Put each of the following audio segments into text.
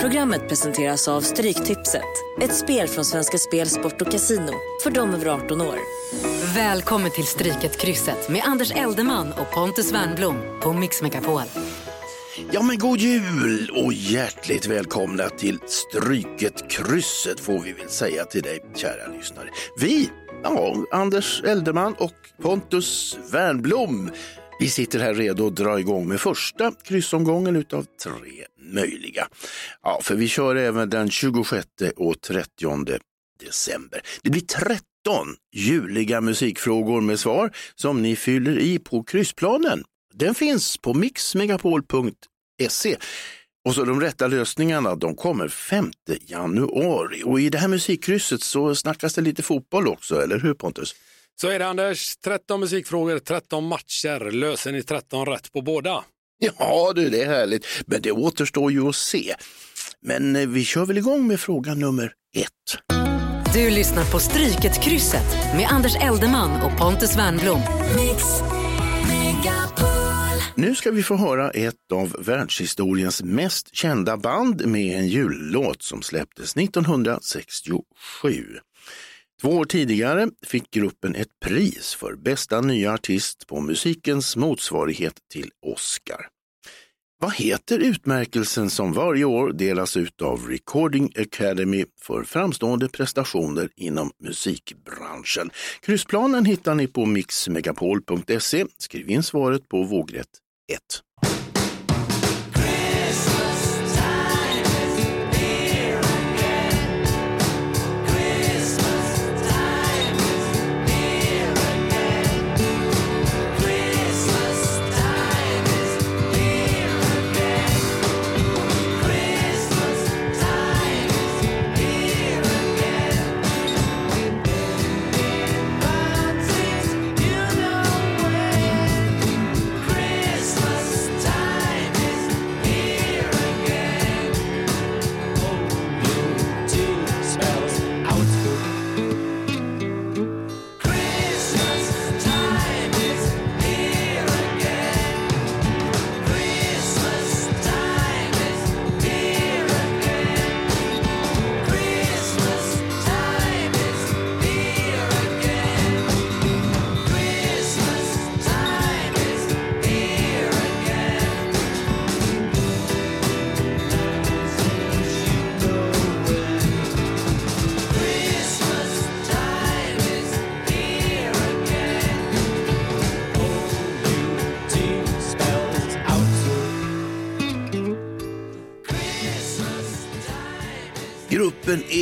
Programmet presenteras av Stryktipset. Ett spel från Svenska Spel, Sport och Casino. För de över 18 år. Välkommen till Stryket-krysset med Anders Eldeman och Pontus Wernblom på Mix Megapol. Ja men god jul och hjärtligt välkomna till Stryket krysset får vi väl säga till dig kära lyssnare. Vi, ja, Anders Elderman och Pontus Wernblom, vi sitter här redo att dra igång med första kryssomgången utav tre möjliga. Ja, för vi kör även den 26 och 30 december. Det blir 13 juliga musikfrågor med svar som ni fyller i på kryssplanen. Den finns på mixmegapol.se. Och så de rätta lösningarna, de kommer 5 januari. Och i det här musikkrysset så snackas det lite fotboll också, eller hur Pontus? Så är det Anders, 13 musikfrågor, 13 matcher. Löser ni 13 rätt på båda? Ja du, det är härligt. Men det återstår ju att se. Men eh, vi kör väl igång med fråga nummer ett. Du lyssnar på Stryket-krysset med Anders Eldeman och Pontus Wernblom. Nu ska vi få höra ett av världshistoriens mest kända band med en jullåt som släpptes 1967. Två år tidigare fick gruppen ett pris för bästa nya artist på musikens motsvarighet till Oscar. Vad heter utmärkelsen som varje år delas ut av Recording Academy för framstående prestationer inom musikbranschen? Kryssplanen hittar ni på mixmegapol.se. Skriv in svaret på vågrätt 1.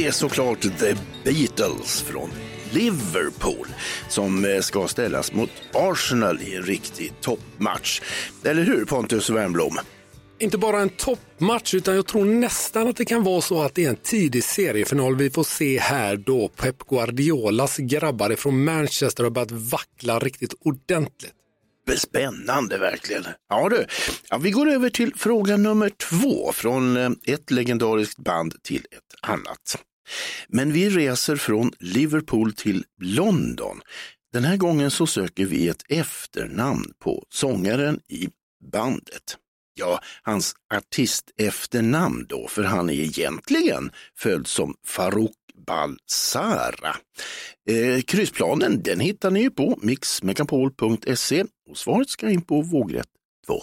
Är såklart The Beatles från Liverpool som eh, ska ställas mot Arsenal i en riktig toppmatch. Eller hur Pontus Wernbloom? Inte bara en toppmatch utan jag tror nästan att det kan vara så att det är en tidig seriefinal vi får se här då Pep Guardiolas grabbar från Manchester har börjat vackla riktigt ordentligt. Spännande verkligen. Ja, du. Ja, vi går över till fråga nummer två från eh, ett legendariskt band till ett annat. Men vi reser från Liverpool till London. Den här gången så söker vi ett efternamn på sångaren i bandet. Ja, hans artistefternamn då, för han är egentligen född som Farouk Balsara. Eh, kryssplanen den hittar ni på mixmegapol.se och svaret ska in på vågrätt 2.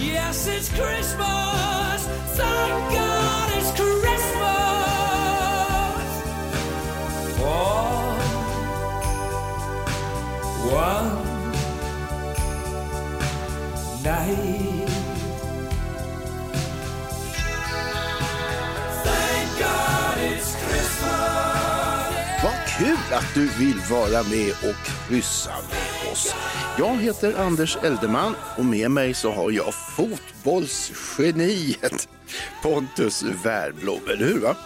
Yes, it's Christmas. Thank God it's Christmas. For one night. Vad kul att du vill vara med och kryssa med oss. Jag heter Anders Eldeman och med mig så har jag fotbollsgeniet Pontus Wernbloom, eller hur? Va?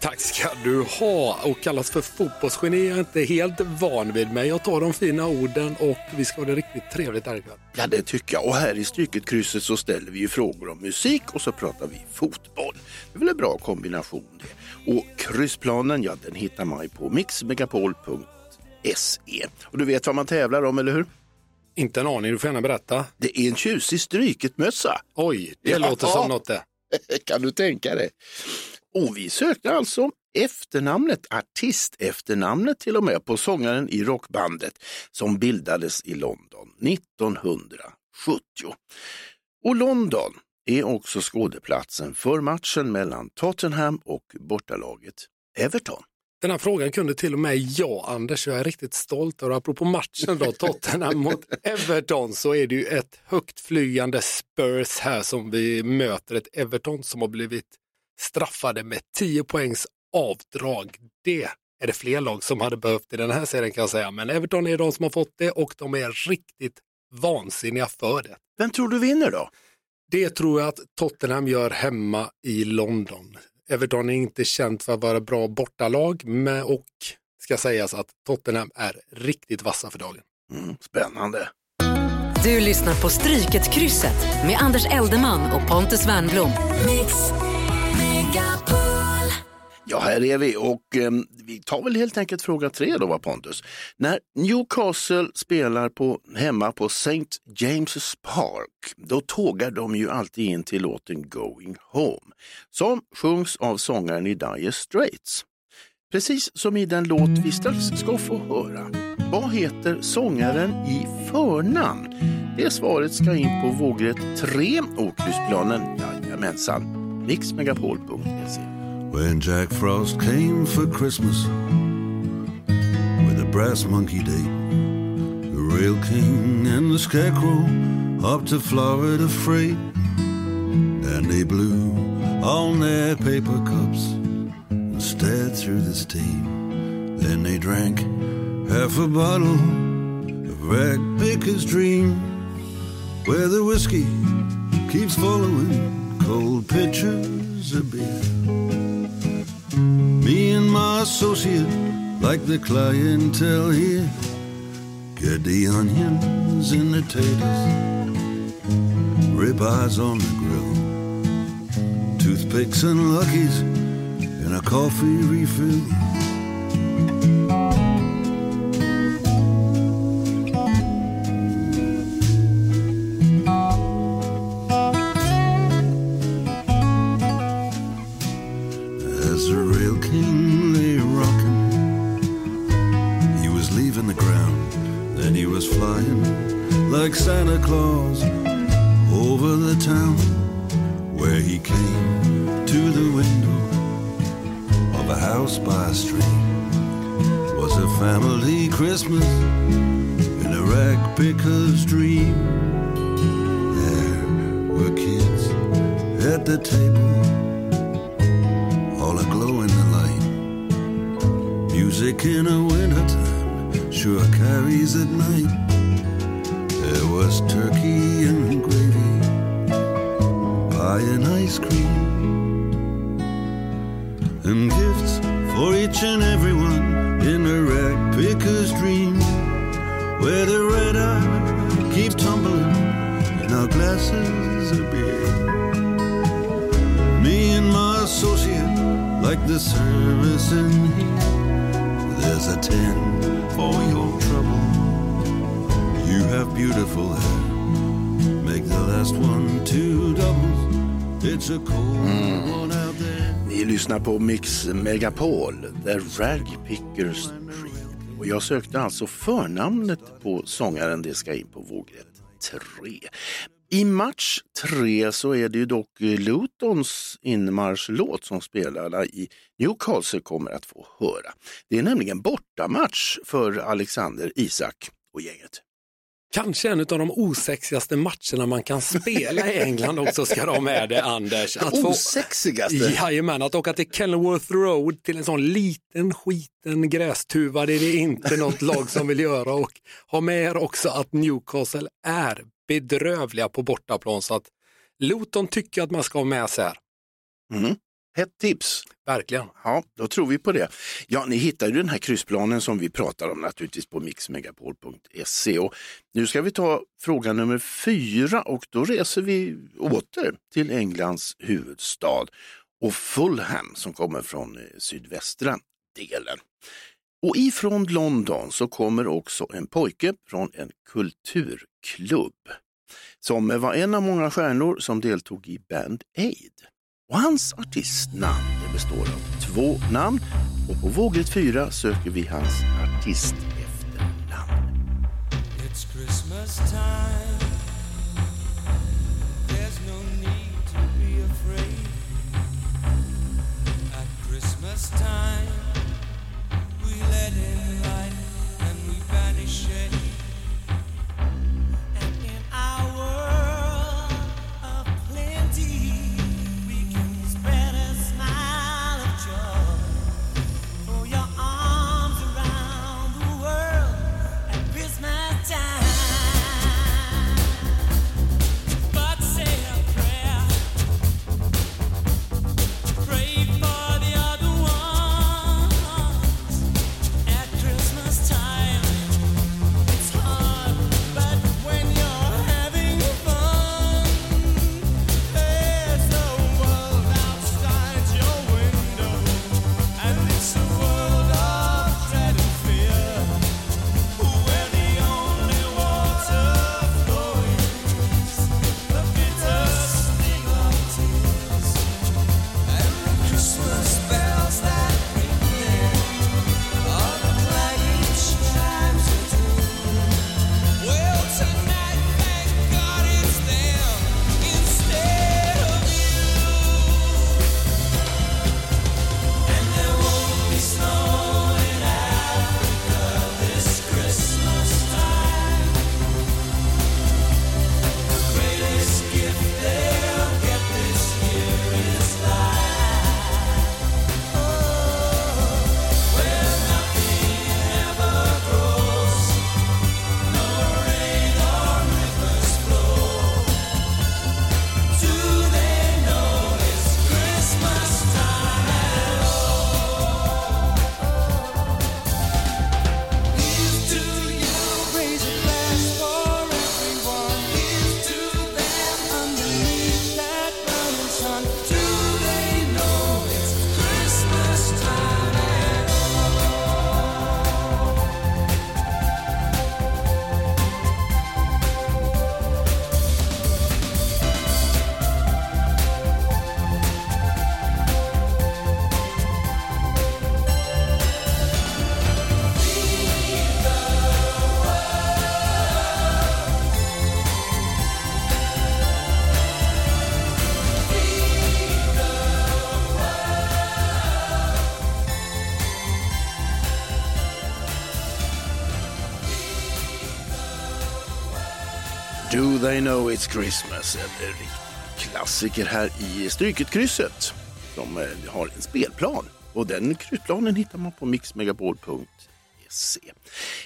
Tack ska du ha och kallas för fotbollsgeni är jag inte helt van vid men jag tar de fina orden och vi ska ha det riktigt trevligt här ikväll. Ja, det tycker jag. Och här i Stryket krysset så ställer vi ju frågor om musik och så pratar vi fotboll. Det är väl en bra kombination det. Och kryssplanen, ja den hittar man ju på mixmegapol.se. Och du vet vad man tävlar om, eller hur? Inte en aning, du får gärna berätta. Det är en tjusig Stryketmössa. Oj, det Ja. låter som något det. kan du tänka dig? Och vi sökte alltså efternamnet, artistefternamnet till och med, på sångaren i rockbandet som bildades i London 1970. Och London är också skådeplatsen för matchen mellan Tottenham och bortalaget Everton. Den här frågan kunde till och med jag, Anders, jag är riktigt stolt över. Apropå matchen då, Tottenham mot Everton, så är det ju ett högt flygande Spurs här som vi möter. Ett Everton som har blivit straffade med 10 poängs avdrag. Det är det fler lag som hade behövt i den här serien kan jag säga. Men Everton är de som har fått det och de är riktigt vansinniga för det. Vem tror du vinner då? Det tror jag att Tottenham gör hemma i London. Everton är inte känt för att vara bra bortalag men, och ska sägas att Tottenham är riktigt vassa för dagen. Mm, spännande. Du lyssnar på Stryket-krysset med Anders Eldeman och Pontus Wernbloom. Mix Megapol. Ja, här är vi och eh, vi tar väl helt enkelt fråga tre då, va Pontus. När Newcastle spelar på, hemma på St. James' Park, då tågar de ju alltid in till låten Going Home, som sjungs av sångaren i Dire Straits. Precis som i den låt vi strax ska få höra. Vad heter sångaren i förnamn? Det svaret ska in på vågrätt 3 Åkhusplanen? jajamensan, mixmegapol.se. When Jack Frost came for Christmas with a brass monkey date, the Rail King and the Scarecrow up to Florida freight, and they blew on their paper cups and stared through the steam. Then they drank half a bottle of Rag Picker's Dream, where the whiskey keeps following cold pitchers of beer. Me and my associate, like the clientele here, get the onions and the taters, ribeyes on the grill, toothpicks and luckies, and a coffee refill. Leaving the ground, then he was flying like Santa Claus over the town where he came to the window of a house by a stream. Was a family Christmas in a rag picker's dream. There were kids at the table all aglow in the light. Music in a wintertime sure carries at night. There was turkey and gravy, pie and ice cream, and gifts for each and everyone in a rag picker's dream, where the red eye keep tumbling in our glasses of beer. Me and my associate, like the service in here. There's a ten for your trouble. You have beautiful hair. Make the last one two doubles. It's a cold one out there. Ni lyssnar på Mix Megapol, The Rag Pickers. Och jag sökte alltså förnamnet på sångaren, det ska in på vågrätt 3. I match tre så är det ju dock eh, Lutons inmarschlåt som spelarna i Newcastle kommer att få höra. Det är nämligen bortamatch för Alexander Isak och gänget. Kanske en av de osexigaste matcherna man kan spela i England också ska de med det Anders. Att få, Osexigaste? jajamän, att åka till Kenilworth Road till en sån liten skiten grästuva det är det inte något lag som vill göra och ha med er också att Newcastle är bedrövliga på bortaplan så att Luton tycker att man ska ha med sig här. Mm. Hett tips. Verkligen. Ja, då tror vi på det. Ja, ni hittar ju den här kryssplanen som vi pratar om naturligtvis på mixmegapol.se. Och nu ska vi ta fråga nummer fyra och då reser vi åter till Englands huvudstad och Fulham som kommer från eh, sydvästra delen. Och ifrån London så kommer också en pojke från en kulturklubb som var en av många stjärnor som deltog i Band Aid. Och hans artistnamn det består av två namn och på vågrätt 4 söker vi hans artist efternamn. It's Christmas time. There's no need to be afraid. At Christmas time, we let in they know it's Christmas? En eh, riktig klassiker här i Stryket-krysset eh, har en spelplan. Och den kryssplanen hittar man på mixmegapol.se.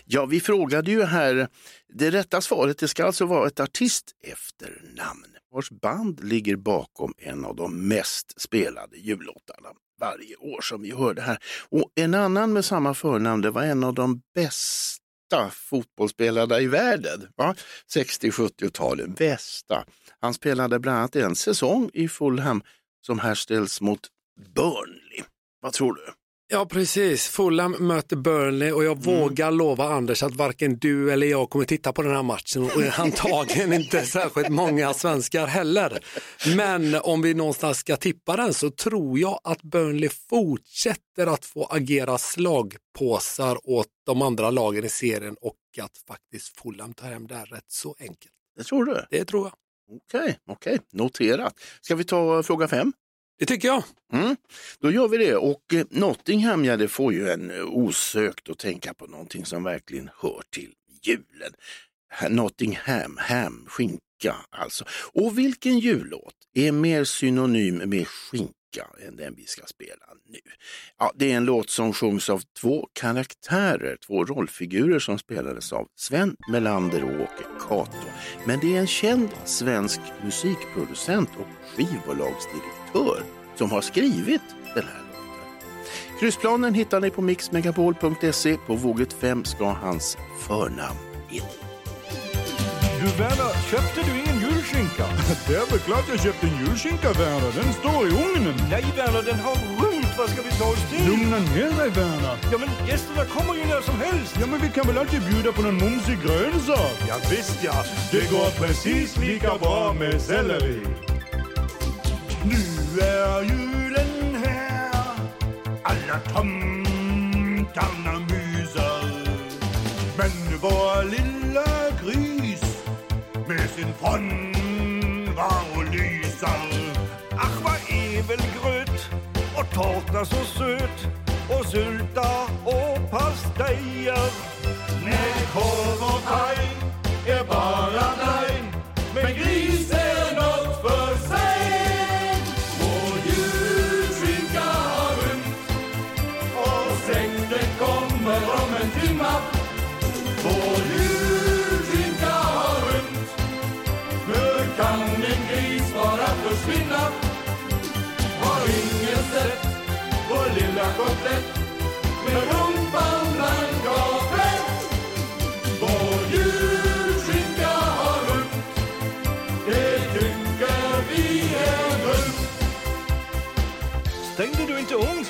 Ja, vi frågade ju här, det rätta svaret det ska alltså vara ett artist efternamn vars band ligger bakom en av de mest spelade jullåtarna varje år som vi hörde här. Och en annan med samma förnamn, det var en av de bästa fotbollsspelarna i världen. Va? 60-70-talen, bästa. Han spelade bland annat en säsong i Fulham som här ställs mot Burnley. Vad tror du? Ja precis, Fulham möter Burnley och jag vågar lova Anders att varken du eller jag kommer titta på den här matchen och antagligen inte särskilt många svenskar heller. Men om vi någonstans ska tippa den så tror jag att Burnley fortsätter att få agera slagpåsar åt de andra lagen i serien och att faktiskt Fulham tar hem det här rätt så enkelt. Det tror du? Det tror jag. Okej, okej, noterat. Ska vi ta fråga fem? Det tycker jag. Mm. Då gör vi det. Och eh, Nottingham, ja, det får ju en eh, osökt att tänka på någonting som verkligen hör till julen. Nottingham, ham, skinka alltså. Och vilken jullåt är mer synonym med skinka än den vi ska spela nu? Ja, det är en låt som sjungs av två karaktärer, två rollfigurer som spelades av Sven Melander och Åke Cato. Men det är en känd svensk musikproducent och skivbolagsdirektör som har skrivit den här låten. Kryssplanen hittar ni på mixmegapol.se. På våget 5 ska hans förnamn in. Du Werner, köpte du ingen julskinka? Det är väl klart jag köpte en julskinka Werner, den står i ugnen. Nej Werner, den har rymt, vad ska vi ta oss till? Lugna ner dig Werner. Ja men gästerna kommer ju när som helst. Ja men vi kan väl alltid bjuda på någon mumsig grönsak? Ja visst ja, det går precis lika bra med selleri. Nu är julen här, alla tomtarna myser. Men vår lilla gris med sin frånvaro lyser. Ach, vad ävelgröt och tårta så söt och sylta och pastejer. Nej, korv och paj är bara nej, vår lilla kotlett med rumpan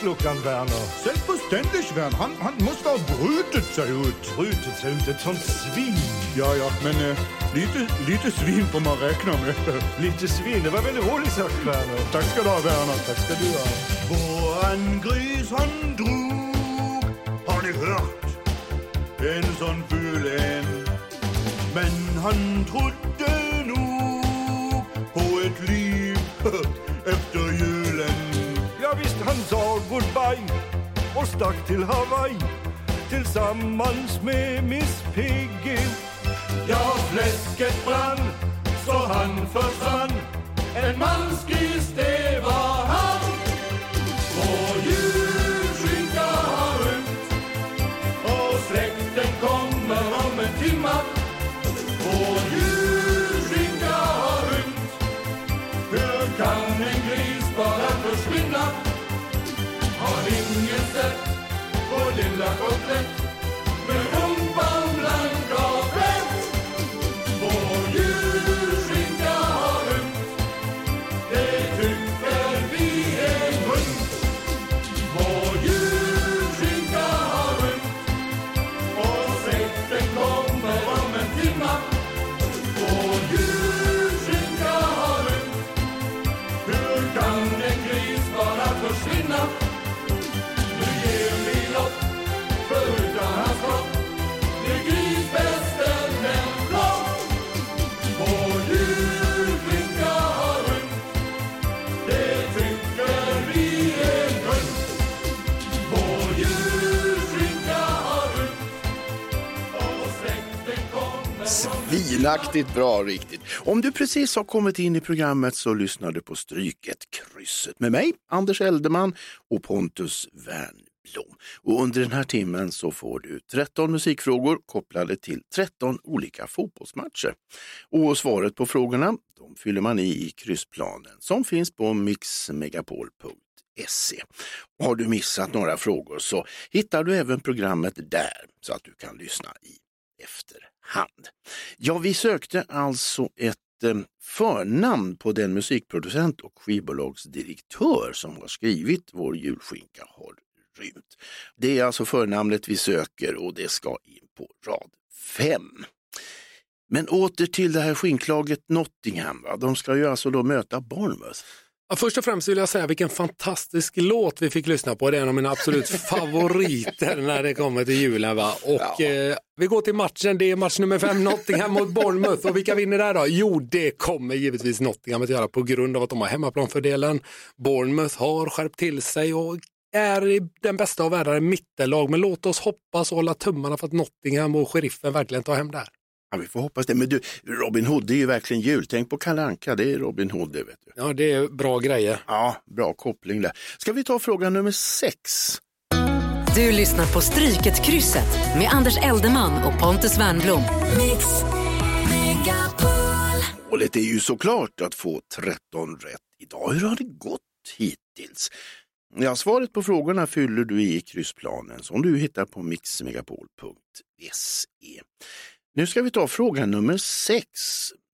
ugnsluckan, Werner? Selbstverständlich, Werner. Han, han måste ha brutit sig ut. Brutit sig ut? Ett sånt svin. Ja, ja, men eh, lite, lite svin får man räkna med. lite svin? Det var väldigt roligt sagt, Werner. Tack ska du ha, Werner. Tack ska du ha. Våran gris han drog, har ni hört? En sån ful en. Men han trodde nog på ett liv sa goodbye och stack till Hawaii tillsammans med Miss Piggy. Ja, fläsket brann så han försvann. En mansgris, vår lilla Svinaktigt bra riktigt. Om du precis har kommit in i programmet så lyssnar du på Stryket krysset med mig, Anders Eldeman och Pontus Wernbloom. Och under den här timmen så får du 13 musikfrågor kopplade till 13 olika fotbollsmatcher. Och svaret på frågorna de fyller man i i kryssplanen som finns på mixmegapol.se. Och Har du missat några frågor så hittar du även programmet där så att du kan lyssna i efterhand. Ja, vi sökte alltså ett eh, förnamn på den musikproducent och skivbolagsdirektör som har skrivit Vår julskinka har rymt. Det är alltså förnamnet vi söker och det ska in på rad 5. Men åter till det här skinklaget Nottingham. Va? De ska ju alltså då möta Bournemouth. Ja, först och främst vill jag säga vilken fantastisk låt vi fick lyssna på. Det är en av mina absolut favoriter när det kommer till julen. Va? Och, eh, vi går till matchen, det är match nummer fem, Nottingham mot Bournemouth. Och vilka vinner där då? Jo, det kommer givetvis Nottingham att göra på grund av att de har hemmaplanfördelen. Bournemouth har skärpt till sig och är i den bästa av världar mittellag. Men låt oss hoppas och hålla tummarna för att Nottingham och sheriffen verkligen tar hem det här. Ja, vi får hoppas det. Men du, Robin Hood det är ju verkligen jul. Tänk på Kalle Anka, det är Robin Hood det vet du. Ja, det är bra grejer. Ja, bra koppling där. Ska vi ta fråga nummer sex? Du lyssnar på Stryket-krysset med Anders Eldeman och Pontus Wernbloom. Mix Megapol. Målet är ju såklart att få 13 rätt idag. Hur har det gått hittills? Ja, svaret på frågorna fyller du i kryssplanen som du hittar på mixmegapol.se. Nu ska vi ta fråga nummer sex.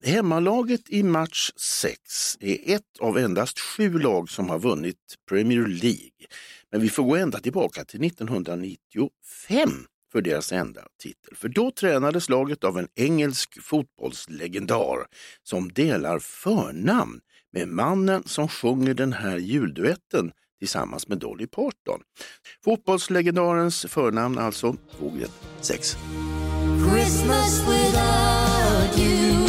Hemmalaget i match 6 är ett av endast sju lag som har vunnit Premier League. Men vi får gå ända tillbaka till 1995 för deras enda titel. För då tränades laget av en engelsk fotbollslegendar som delar förnamn med mannen som sjunger den här julduetten tillsammans med Dolly Parton. Fotbollslegendarens förnamn alltså, vågrätt 6. Christmas without you.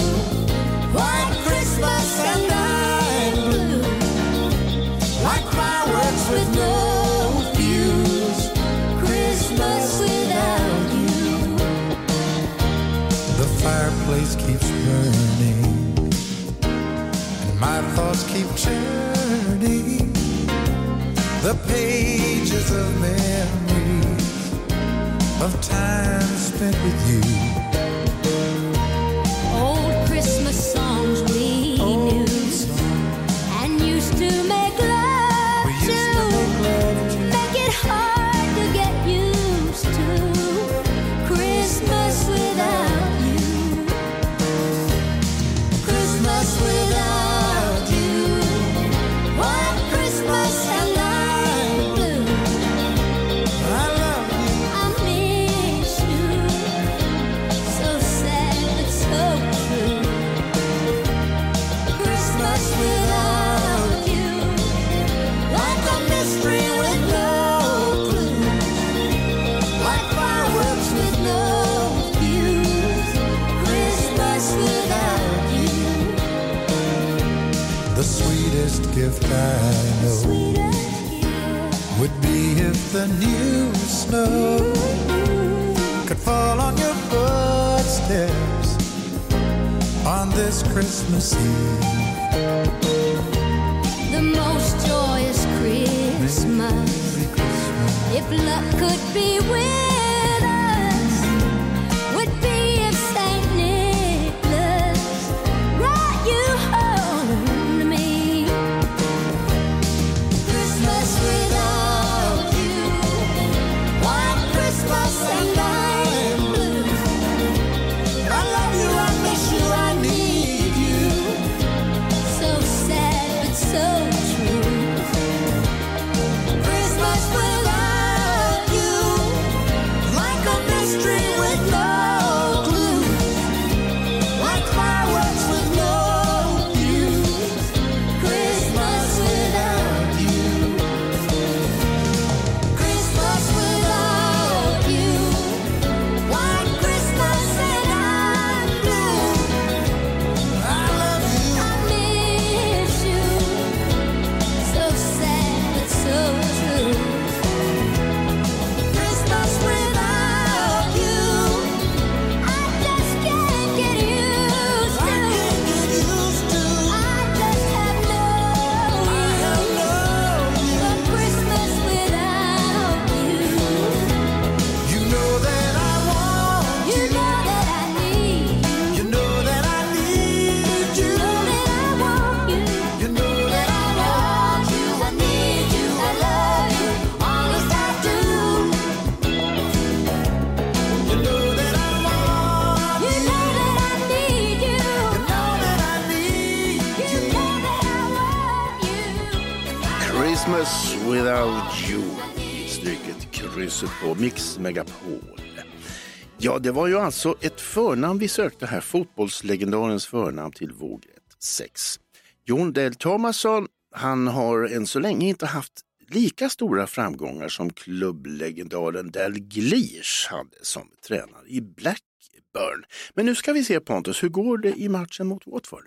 White Christmas and I'm blue. Like fireworks with no fuse. Christmas without you. The fireplace keeps burning, and my thoughts keep churning. The pages of memories of time spent with you. Gift I know would be if the new snow could fall on your footsteps on this Christmas Eve. The most joyous Christmas. Christmas. If luck could be with Megapol. Ja, det var ju alltså ett förnamn vi sökte här, fotbollslegendarens förnamn till vågrätt 6. Jon Del Thomasson, han har än så länge inte haft lika stora framgångar som klubblegendaren Dalglish hade som tränare i Blackburn. Men nu ska vi se Pontus, hur går det i matchen mot Watford?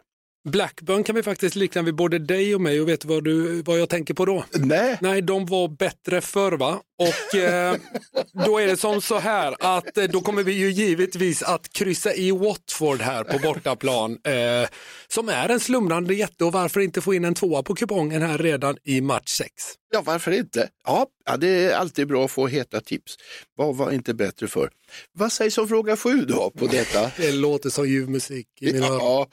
Blackburn kan vi faktiskt likna vid både dig och mig och vet vad, du, vad jag tänker på då? Nej. Nej, de var bättre förr va? Och eh, då är det som så här att eh, då kommer vi ju givetvis att kryssa i Watford här på bortaplan. Eh, som är en slumrande jätte och varför inte få in en tvåa på kupongen här redan i match 6? Ja, varför inte? Ja, ja, det är alltid bra att få heta tips. Vad var inte bättre för? Vad sägs om fråga sju då på detta? Det låter som ljuv musik i mina öron.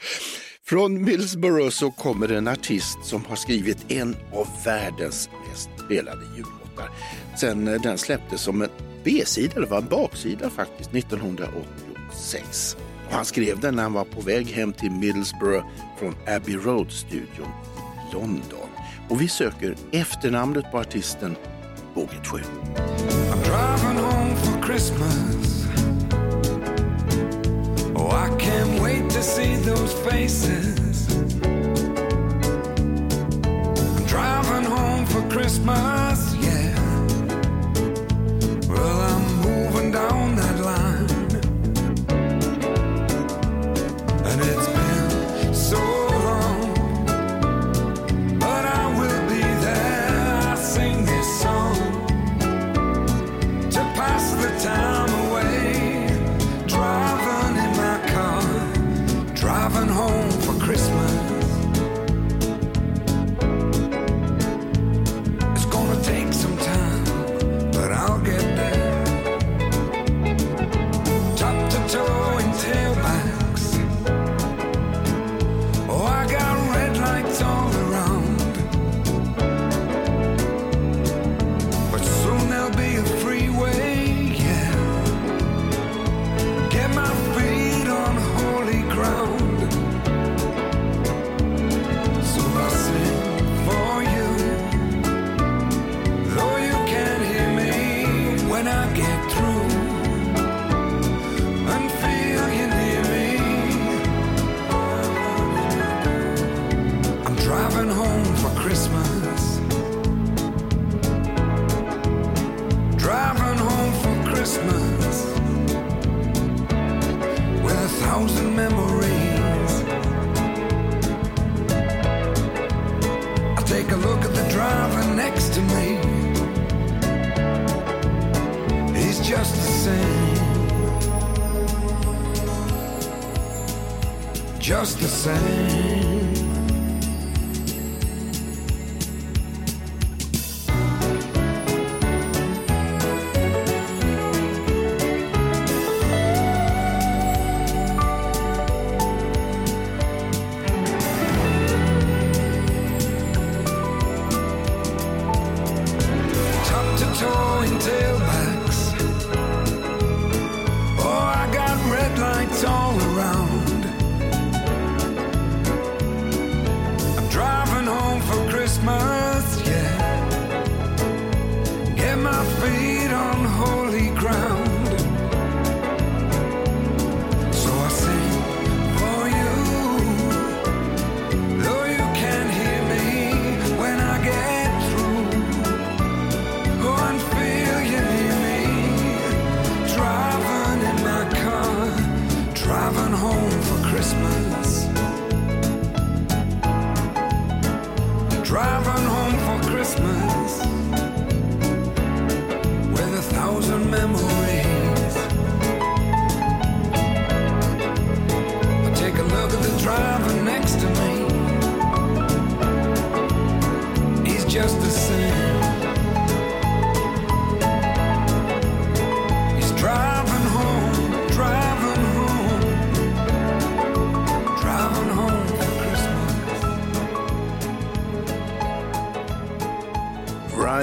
Från Middlesbrough så kommer en artist som har skrivit en av världens mest spelade jullåtar. Sen eh, den släpptes som en B-sida, eller var en baksida faktiskt, 1986. Och han skrev den när han var på väg hem till Middlesbrough från Abbey Road-studion i London. Och vi söker efternamnet på artisten Båget 7. Oh, I can't wait to see those faces. I'm driving home for Christmas, yeah. Well, I'm moving down that Driving home for Christmas with a thousand memories. I take a look at the driver next to me. He's just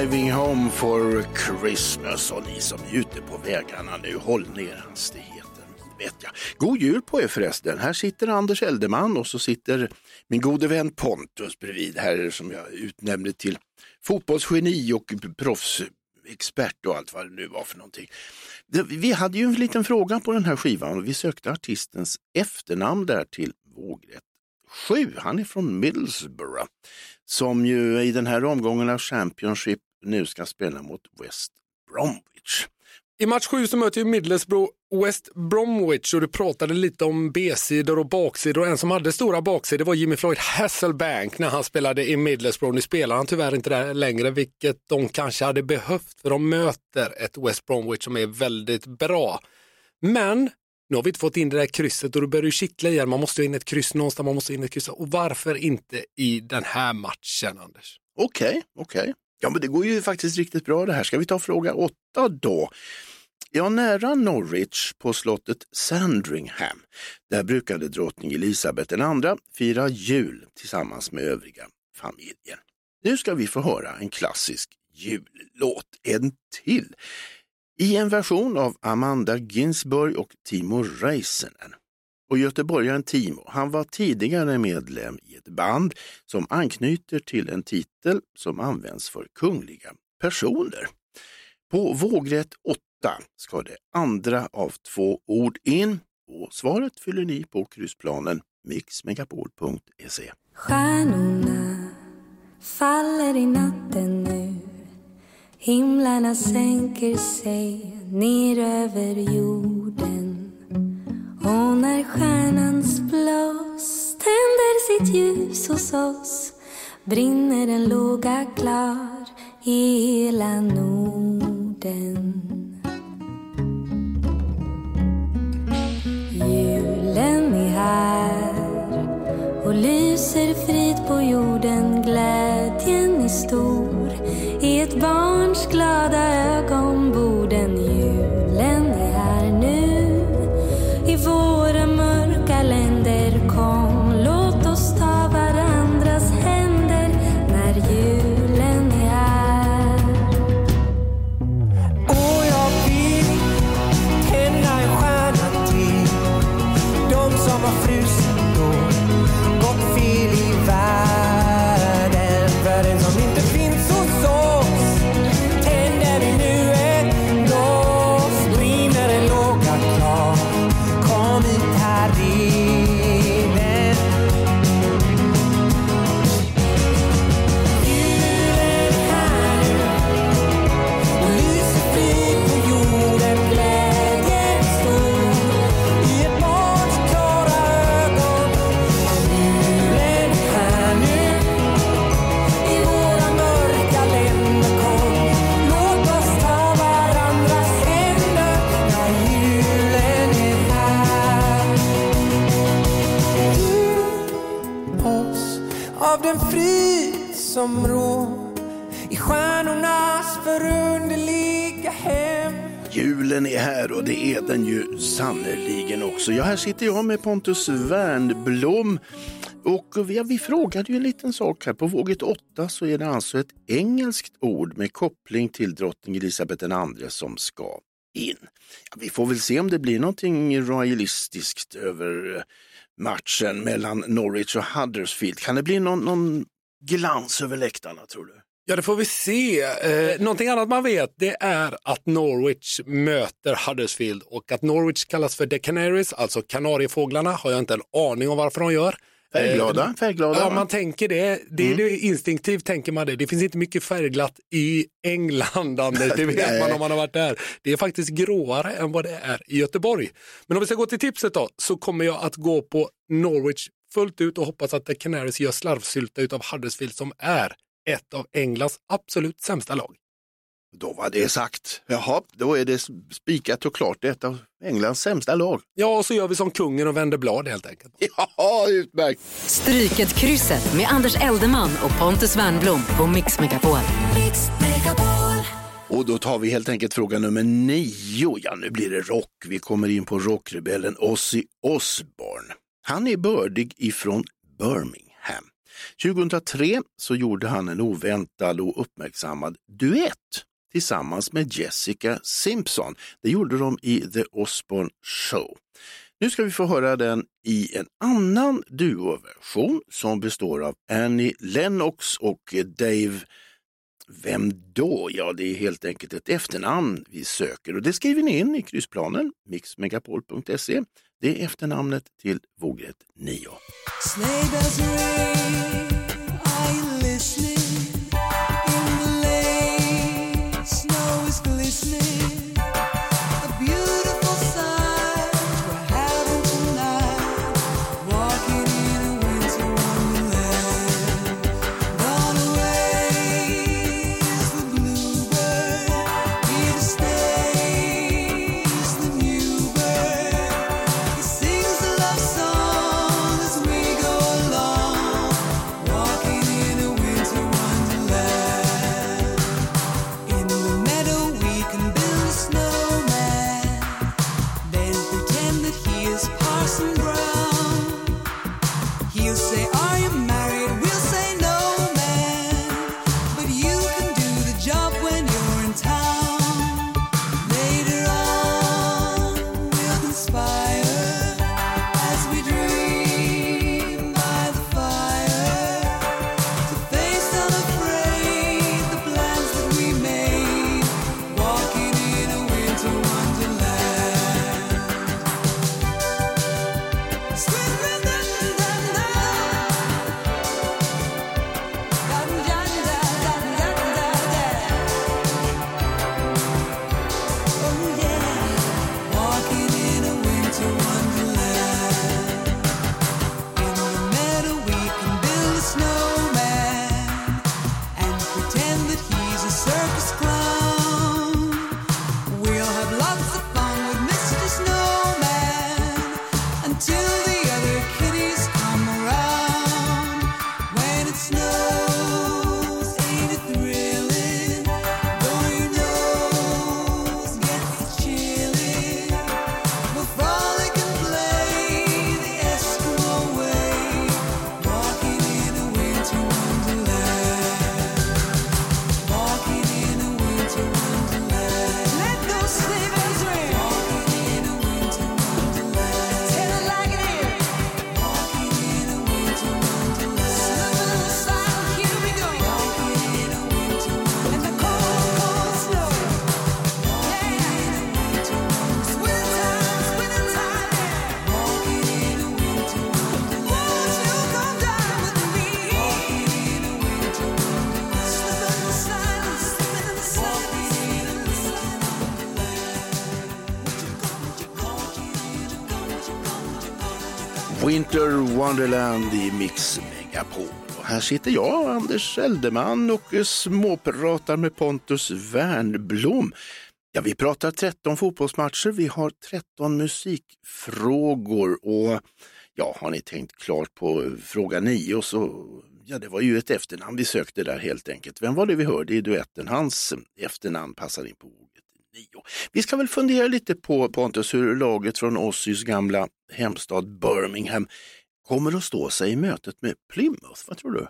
Driving home for Christmas och ni som är ute på vägarna nu, håll ner hastigheten. Vet jag. God jul på er förresten. Här sitter Anders Eldeman och så sitter min gode vän Pontus bredvid här som jag utnämnde till fotbollsgeni och proffsexpert och allt vad det nu var för någonting. Vi hade ju en liten fråga på den här skivan och vi sökte artistens efternamn där till vågrätt 7. Han är från Middlesbrough som ju i den här omgången av Championship nu ska spela mot West Bromwich. I match 7 så möter ju Middlesbrough West Bromwich och du pratade lite om B-sidor och baksidor och en som hade stora baksidor var Jimmy Floyd Hasselbank när han spelade i Middlesbrough. Nu spelar han tyvärr inte där längre, vilket de kanske hade behövt för de möter ett West Bromwich som är väldigt bra. Men nu har vi inte fått in det där krysset och då börjar det kittla igen. Man måste in ett kryss någonstans, man måste in ett kryss. Och varför inte i den här matchen, Anders? Okej, okej. Ja, men det går ju faktiskt riktigt bra det här. Ska vi ta fråga åtta då? Ja, nära Norwich på slottet Sandringham. Där brukade drottning Elisabeth II fira jul tillsammans med övriga familjen. Nu ska vi få höra en klassisk jullåt, en till, i en version av Amanda Ginsburg och Timo Räisänen. Och göteborgaren Timo, han var tidigare medlem i ett band som anknyter till en titel som används för kungliga personer. På vågrätt 8 ska det andra av två ord in och svaret fyller ni på kryssplanen mixmegapol.se. Stjärnorna faller i natten nu Himlarna sänker sig ner över jorden och när stjärnans blås tänder sitt ljus hos oss brinner en låga klar i hela Norden. Julen är här och lyser frid på jorden Glädjen är stor. I ett barns glada ögon Så. Ja, här sitter jag med Pontus Wernblom och vi, vi frågade ju en liten sak här. På våget 8 så är det alltså ett engelskt ord med koppling till drottning Elisabeth II som ska in. Ja, vi får väl se om det blir någonting royalistiskt över eh, matchen mellan Norwich och Huddersfield. Kan det bli någon, någon glans över läktarna tror du? Ja, det får vi se. Eh, någonting annat man vet det är att Norwich möter Huddersfield och att Norwich kallas för The Canaries, alltså Kanariefåglarna, har jag inte en aning om varför de gör. Färgglada, Eh, färgglada. Ja, va? man tänker det. det, är det instinktivt tänker man det. Det finns inte mycket färgglatt i England, Anders. Det vet man om man har varit där. Det är faktiskt gråare än vad det är i Göteborg. Men om vi ska gå till tipset då, så kommer jag att gå på Norwich fullt ut och hoppas att The Canaries gör slarvsylta utav Huddersfield som är ett av Englands absolut sämsta lag. Då var det sagt. Jaha, då är det spikat och klart. Det är ett av Englands sämsta lag. Ja, och så gör vi som kungen och vänder blad helt enkelt. Ja, utmärkt. Stryket krysset med Anders Eldeman och Pontus Wernblom på Mix Megapol. Och då tar vi helt enkelt fråga nummer nio. Ja, nu blir det rock. Vi kommer in på rockrebellen Ozzy Osbourne. Han är bördig ifrån Birmingham. 2003 så gjorde han en oväntad och uppmärksammad duett tillsammans med Jessica Simpson. Det gjorde de i The Osbourne Show. Nu ska vi få höra den i en annan duoversion som består av Annie Lennox och Dave Vem då? Ja, det är helt enkelt ett efternamn vi söker och det skriver ni in i kryssplanen, mixmegapol.se. Det är efternamnet till vågrätt 9. Wonderland i Mix Megapol. Och här sitter jag, Anders Eldeman och småpratar med Pontus Wernblom. Ja, vi pratar 13 fotbollsmatcher, vi har 13 musikfrågor och ja, har ni tänkt klart på fråga 9 så Ja, det var ju ett efternamn vi sökte där helt enkelt. Vem var det vi hörde i duetten? Hans efternamn passar in på ordet nio. Vi ska väl fundera lite på Pontus hur laget från Ossys gamla hemstad Birmingham kommer att stå sig i mötet med Plymouth. Vad tror du?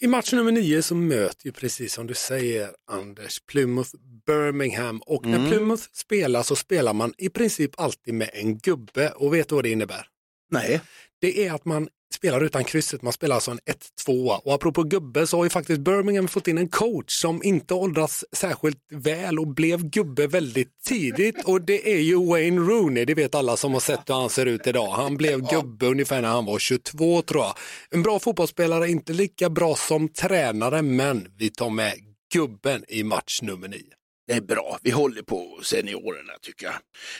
I match nummer nio så möter ju precis som du säger Anders Plymouth Birmingham och när Mm. Plymouth spelar så spelar man i princip alltid med en gubbe och vet du vad det innebär? Nej. Det är att man spelar utan krysset, man spelar alltså en 1-2 och apropå gubbe så har ju faktiskt Birmingham fått in en coach som inte åldras särskilt väl och blev gubbe väldigt tidigt och det är ju Wayne Rooney, det vet alla som har sett hur han ser ut idag. Han blev gubbe ungefär när han var 22 tror jag. En bra fotbollsspelare, inte lika bra som tränare men vi tar med gubben i match nummer 9. Det är bra, vi håller på seniorerna tycker jag.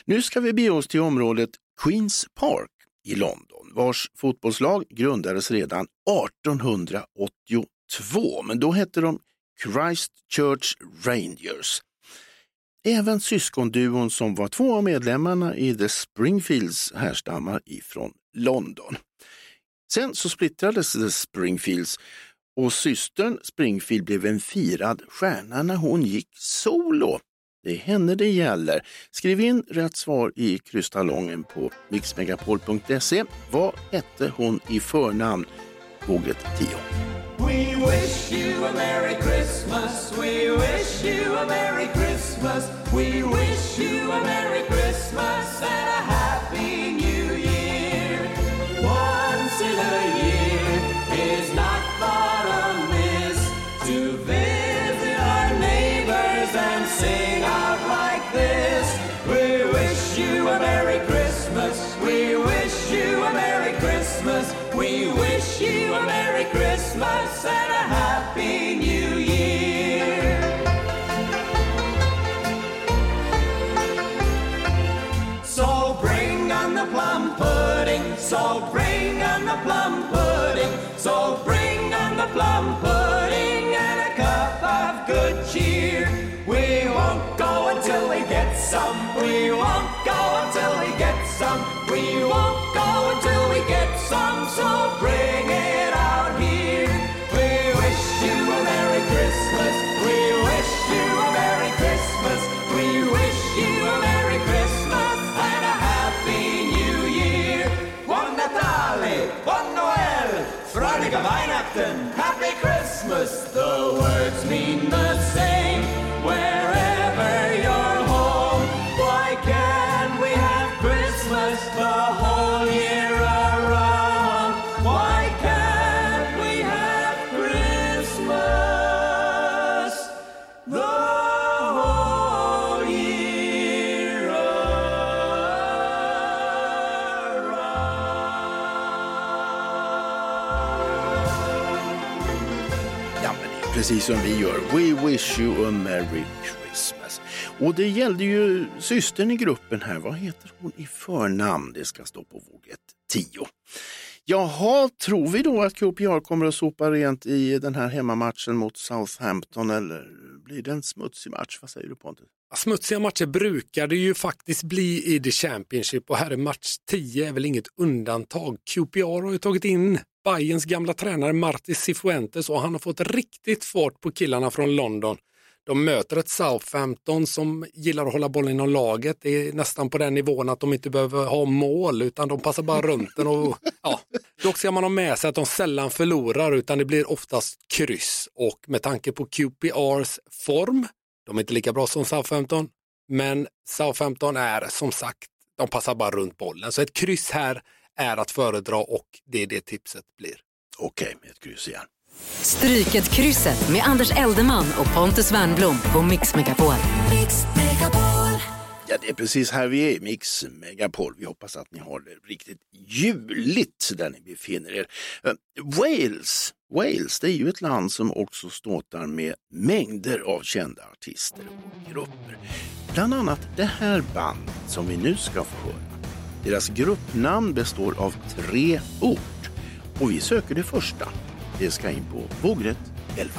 Nu ska vi bege oss till området Queens Park i London, vars fotbollslag grundades redan 1882, men då hette de Christchurch Rangers. Även syskonduon som var två av medlemmarna i The Springfields härstammar ifrån London. Sen så splittrades The Springfields och systern Springfield blev en firad stjärna när hon gick solo. Det är henne det gäller. Skriv in rätt svar i krystalongen på mixmegapol.se. Vad hette hon i förnamn? Googlet 10. We wish you a Merry Christmas. We wish you a Merry Christmas. We wish you a Merry Christmas and a Happy Christmas and a Happy New Year. So bring on the plum pudding, so bring on the plum pudding, so bring on the plum pudding and a cup of good cheer. We won't go until we get some, we won't go until we get some, Weihnachten, Happy Christmas. The words mean the same precis som vi gör. We wish you a merry Christmas. Och det gällde ju systern i gruppen här. Vad heter hon i förnamn? Det ska stå på våget 10. Jaha, tror vi då att QPR kommer att sopa rent i den här hemmamatchen mot Southampton eller blir det en smutsig match? Vad säger du Pontus? Smutsiga matcher brukar det ju faktiskt bli i The Championship och här är match 10 är väl inget undantag. QPR har ju tagit in Bayerns gamla tränare Marti Cifuentes och han har fått riktigt fart på killarna från London. De möter ett Southampton som gillar att hålla bollen inom laget. Det är nästan på den nivån att de inte behöver ha mål utan de passar bara runt den. Och, ja. Dock ska man ha med sig att de sällan förlorar utan det blir oftast kryss och med tanke på QPRs form, de är inte lika bra som Southampton, men Southampton är som sagt, de passar bara runt bollen. Så ett kryss här är att föredra och det är det tipset blir. Okej, med ett kryss igen. Stryket krysset med Anders Eldeman och Pontus Wernblom på Mix Megapol. Ja, det är precis här vi är Mix Megapol. Vi hoppas att ni har det riktigt juligt där ni befinner er. Eh, Wales, Wales, det är ju ett land som också ståtar med mängder av kända artister och grupper. Bland annat det här bandet som vi nu ska få höra. Deras gruppnamn består av tre ord och vi söker det första. Det ska in på vågrätt 11.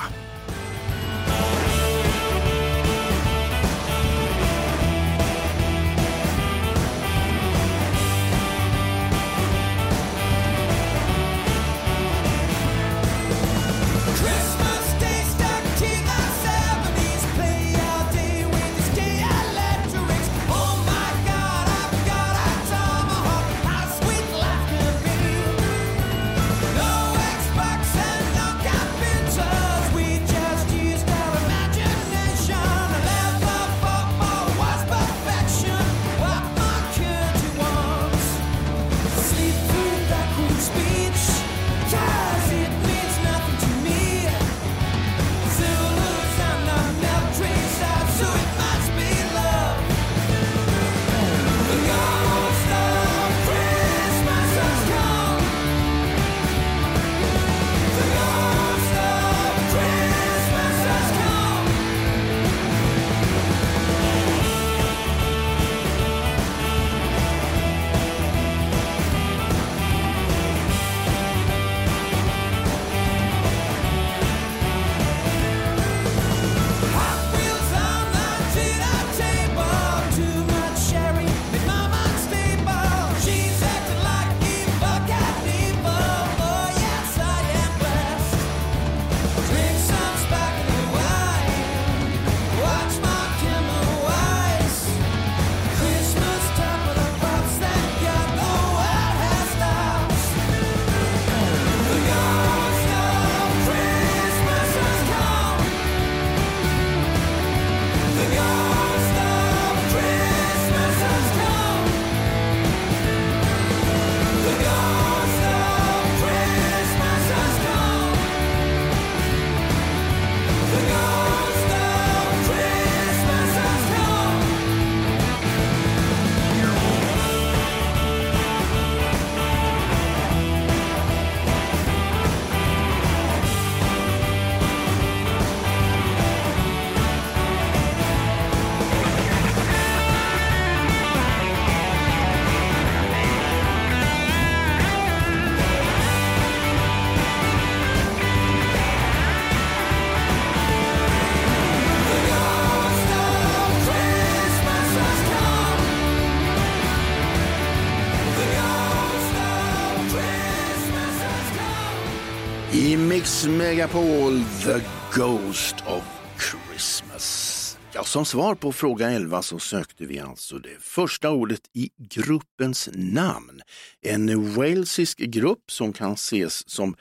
I Mix Megapol, The Ghost of Christmas. Ja, som svar på fråga 11 så sökte vi alltså det första ordet i gruppens namn. En walesisk grupp som kan ses som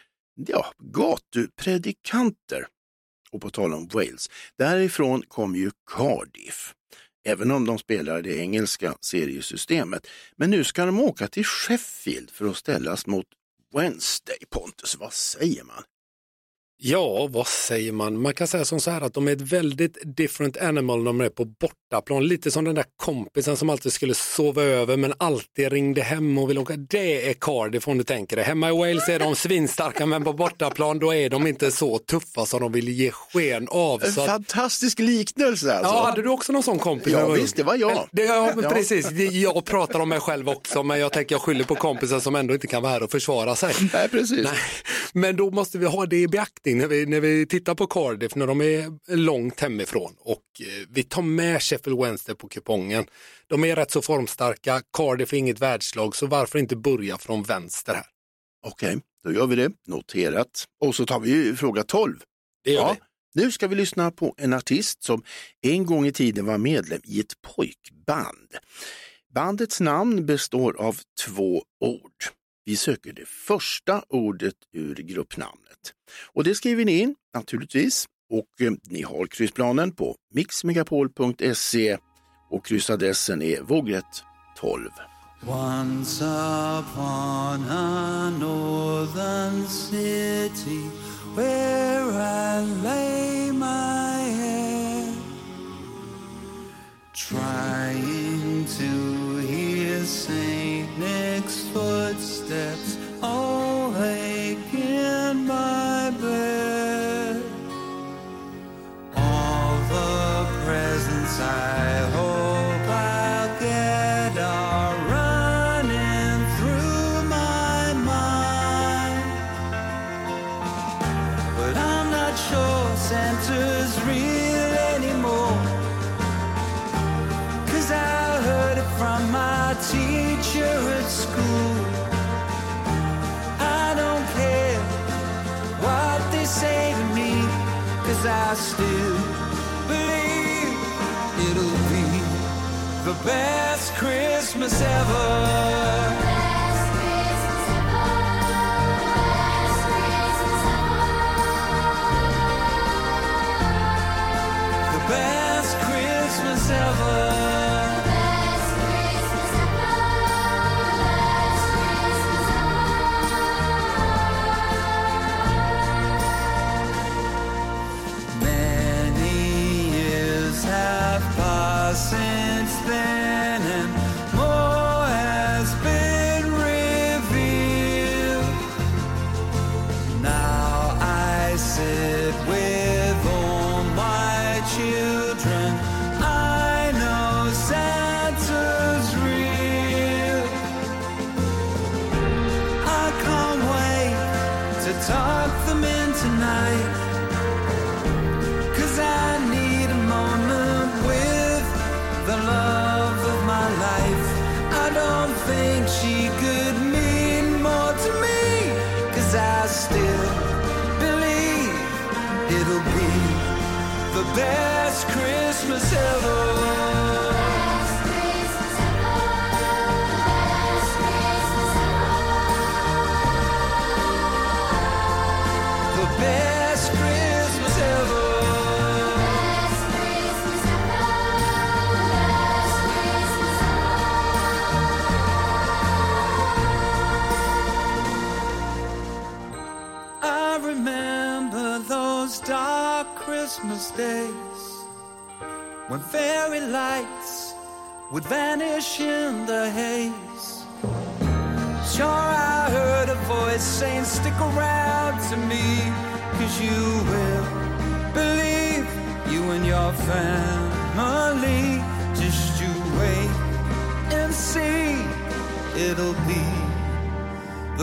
ja, gatupredikanter. Och på tal om Wales, därifrån kom ju Cardiff. Även om de spelar det engelska seriesystemet. Men nu ska de åka till Sheffield för att ställas mot Wednesday. Pontus, vad säger man? Ja, vad säger man? Man kan säga som så här att de är ett väldigt different animal när de är på bortaplan. Lite som den där kompisen som alltid skulle sova över men alltid ringde hem och ville åka. Det är Cardiff om du tänker det. Hemma i Wales är de svinstarka men på bortaplan då är de inte så tuffa som de vill ge sken av. En fantastisk liknelse alltså. ja, hade du också någon sån kompis? Ja, visst, det var jag. Det, ja, Ja. precis. Jag pratar om mig själv också men jag tänker jag skyller på kompisen som ändå inte kan vara här och försvara sig. Nej, precis. Nej, men då måste vi ha det i beaktning när vi, när vi tittar på Cardiff när de är långt hemifrån och eh, vi tar med Sheffield Wednesday på kupongen. De är rätt så formstarka, Cardiff är inget världslag så varför inte börja från vänster här? Okej, då gör vi det. Noterat. Och så tar vi fråga 12. Det gör Ja, vi. nu ska vi lyssna på en artist som en gång i tiden var medlem i ett pojkband. Bandets namn består av två ord. Vi söker det första ordet ur gruppnamnet. Och det skriver ni in naturligtvis. Och eh, ni har kryssplanen på mixmegapol.se och kryssadressen är vågrätt 12. Once upon a northern city where I lay my head, trying to she could mean more to me. Cause I still believe it'll be the best Christmas ever. Days when fairy lights would vanish in the haze. Sure, I heard a voice saying, Stick around to me, cause you will believe you and your family. Just you wait and see, it'll be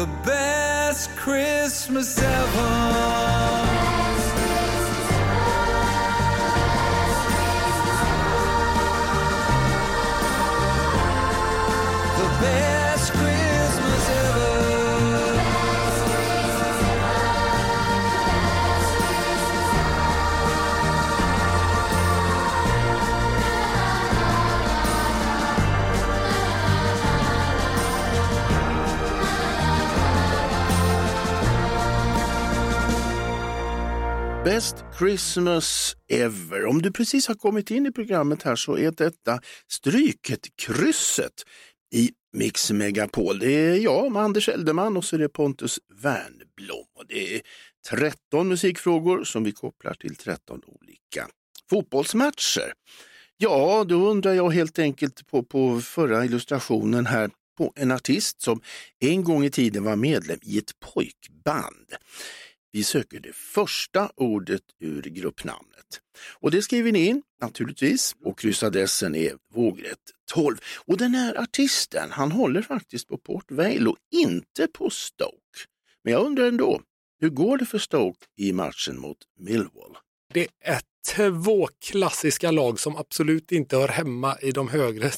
the best Christmas ever. Best Christmas ever. Om du precis har kommit in i programmet här så är detta Stryket-krysset i Mix Megapol. Det är jag, med Anders Eldeman och så är det Pontus Wernblom. Och det är 13 musikfrågor som vi kopplar till 13 olika fotbollsmatcher. Ja, då undrar jag helt enkelt på, på förra illustrationen här på en artist som en gång i tiden var medlem i ett pojkband. Vi söker det första ordet ur gruppnamnet. Och det skriver ni in naturligtvis och kryssadressen är vågrätt 12. Och den här artisten, han håller faktiskt på Port Vale och inte på Stoke. Men jag undrar ändå, hur går det för Stoke i matchen mot Millwall? Det är två klassiska lag som absolut inte hör hemma i de högre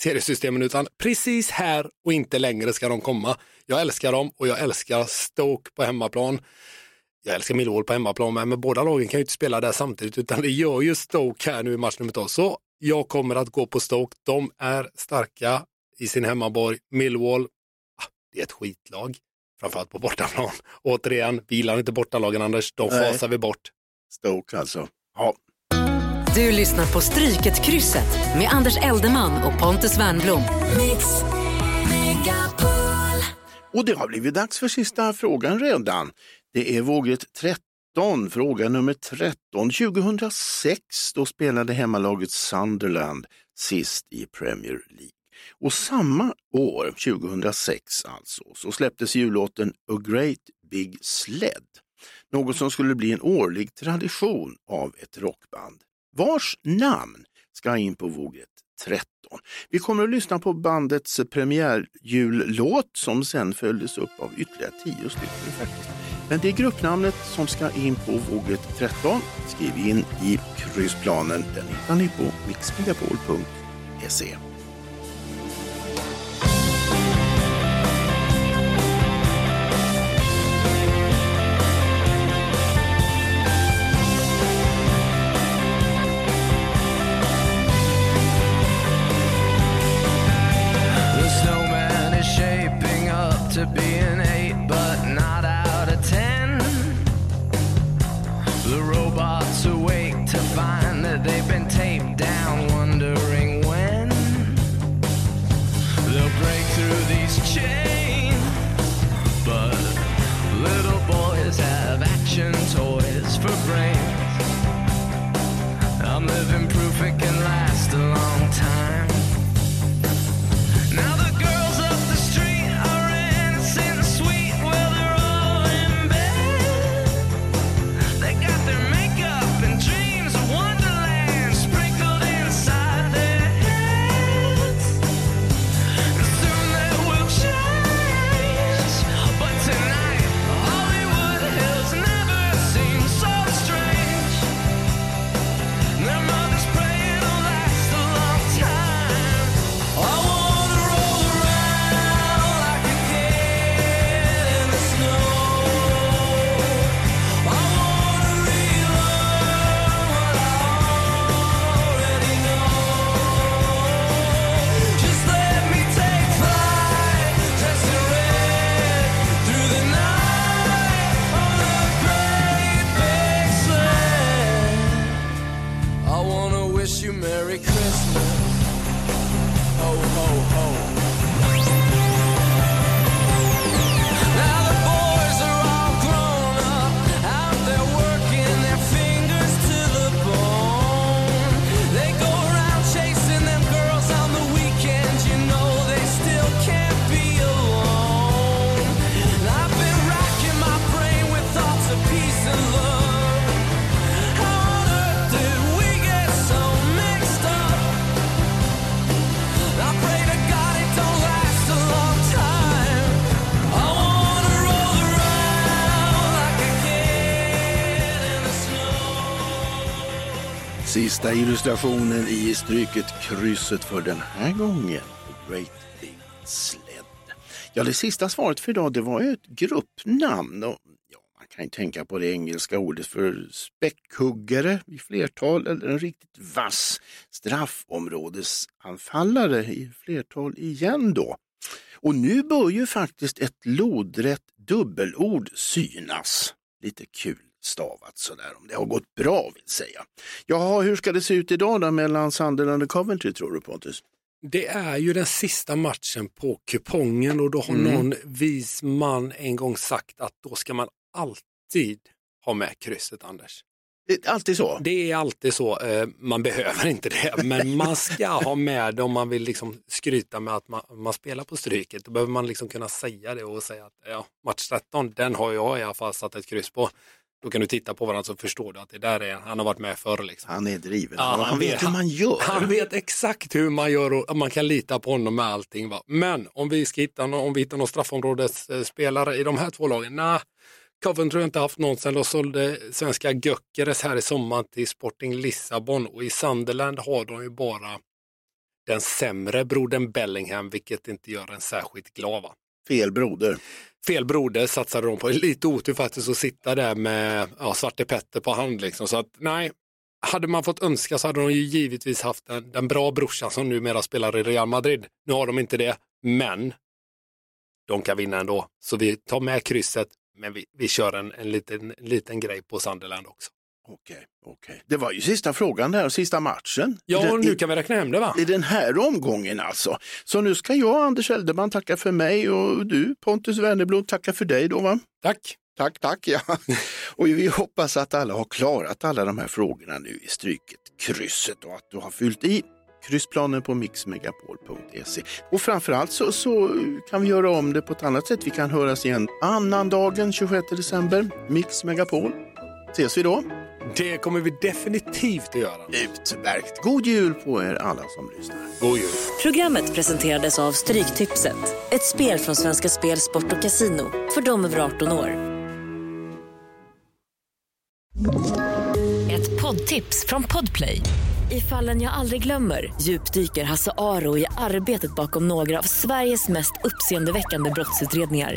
seriesystemen utan precis här och inte längre ska de komma. Jag älskar dem och jag älskar Stoke på hemmaplan. Jag älskar Millwall på hemmaplan med, men båda lagen kan ju inte spela där samtidigt utan det gör ju Stoke här nu i match nummer två. Så jag kommer att gå på Stoke. De är starka i sin hemmaborg. Millwall, ah, det är ett skitlag. Framförallt på bortaplan. Återigen, vi gillar inte bortalagen Anders, de Nej. fasar vi bort. Stoke alltså. Ja, Du lyssnar på Stryket-krysset med Anders Eldeman och Pontus Wernblom. Och det har blivit dags för sista frågan redan. Det är vågrätt 13, fråga nummer 13. 2006 då spelade hemmalaget Sunderland sist i Premier League. Och samma år, 2006 alltså, så släpptes jullåten A Great Big Sled. Något som skulle bli en årlig tradition av ett rockband. Vars namn ska in på vågrätt 13. Vi kommer att lyssna på bandets premiärjullåt som sen följdes upp av ytterligare tio stycken faktiskt. Men det är gruppnamnet som ska in på vågrätt 13. Skriv in i kryssplanen. Den hittar ni på mixmegapol.se. illustrationen i Stryket krysset för den här gången. The Great Big Sled. Ja, det sista svaret för idag det var ett gruppnamn. Och, ja, man kan ju tänka på det engelska ordet för späckhuggare i flertal eller en riktigt vass straffområdesanfallare i flertal igen då. Och nu bör ju faktiskt ett lodrätt dubbelord synas. Lite kul stavat sådär, om det har gått bra vill säga. Jaha, hur ska det se ut idag då mellan Sunderland och Coventry tror du Pontus? Det är ju den sista matchen på kupongen och då har Mm. någon vis man en gång sagt att då ska man alltid ha med krysset Anders. Det är alltid så? Det är alltid så, eh, man behöver inte det, men man ska ha med det om man vill liksom skryta med att man, man spelar på stryket. Då behöver man liksom kunna säga det och säga att ja, match 13, den har jag i alla fall satt ett kryss på. Då kan du titta på varandra så förstår du att det där är, han har varit med förr. Liksom. Han är driven, Ja, han, vet hur man gör. Han vet exakt hur man gör och man kan lita på honom med allting. Va? Men om vi ska hitta, nå- om vi hittar någon straffområdesspelare i de här två lagen, nej. Coventry har inte haft någon sedan de sålde svenska Göckeres här i sommar till Sporting Lissabon och i Sunderland har de ju bara den sämre brodern Bellingham, vilket inte gör en särskilt glad. Va? Fel broder. Fel broder satsade de på. Lite otur faktiskt att sitta där med ja, Svarte Petter på hand. Liksom. Så att nej, hade man fått önska så hade de ju givetvis haft den, den bra brorsan som numera spelar i Real Madrid. Nu har de inte det, men de kan vinna ändå. Så vi tar med krysset, men vi, vi kör en, en, liten, en liten grej på Sunderland också. Okej, okej. Det var ju sista frågan där och sista matchen. Ja, den- nu kan vi räkna hem det va? I den här omgången alltså. Så nu ska jag, Anders Elderman, tacka för mig och du, Pontus Wennerblom, tacka för dig då va? Tack! Tack, tack ja. Och vi hoppas att alla har klarat alla de här frågorna nu i Stryket krysset och att du har fyllt i kryssplanen på mixmegapol.se. Och framförallt så, så kan vi göra om det på ett annat sätt. Vi kan höras igen annandagen 26 december, Mix Megapol. Ses vi då? Det kommer vi definitivt att göra. Utmärkt. God jul på er alla som lyssnar. God jul. Programmet presenterades av Stryktipset. Ett spel från Svenska Spel, Sport och Casino. För de över 18 år. Ett poddtips från Podplay. I fallen jag aldrig glömmer djupdyker Hasse Aro i arbetet bakom några av Sveriges mest uppseendeväckande brottsutredningar.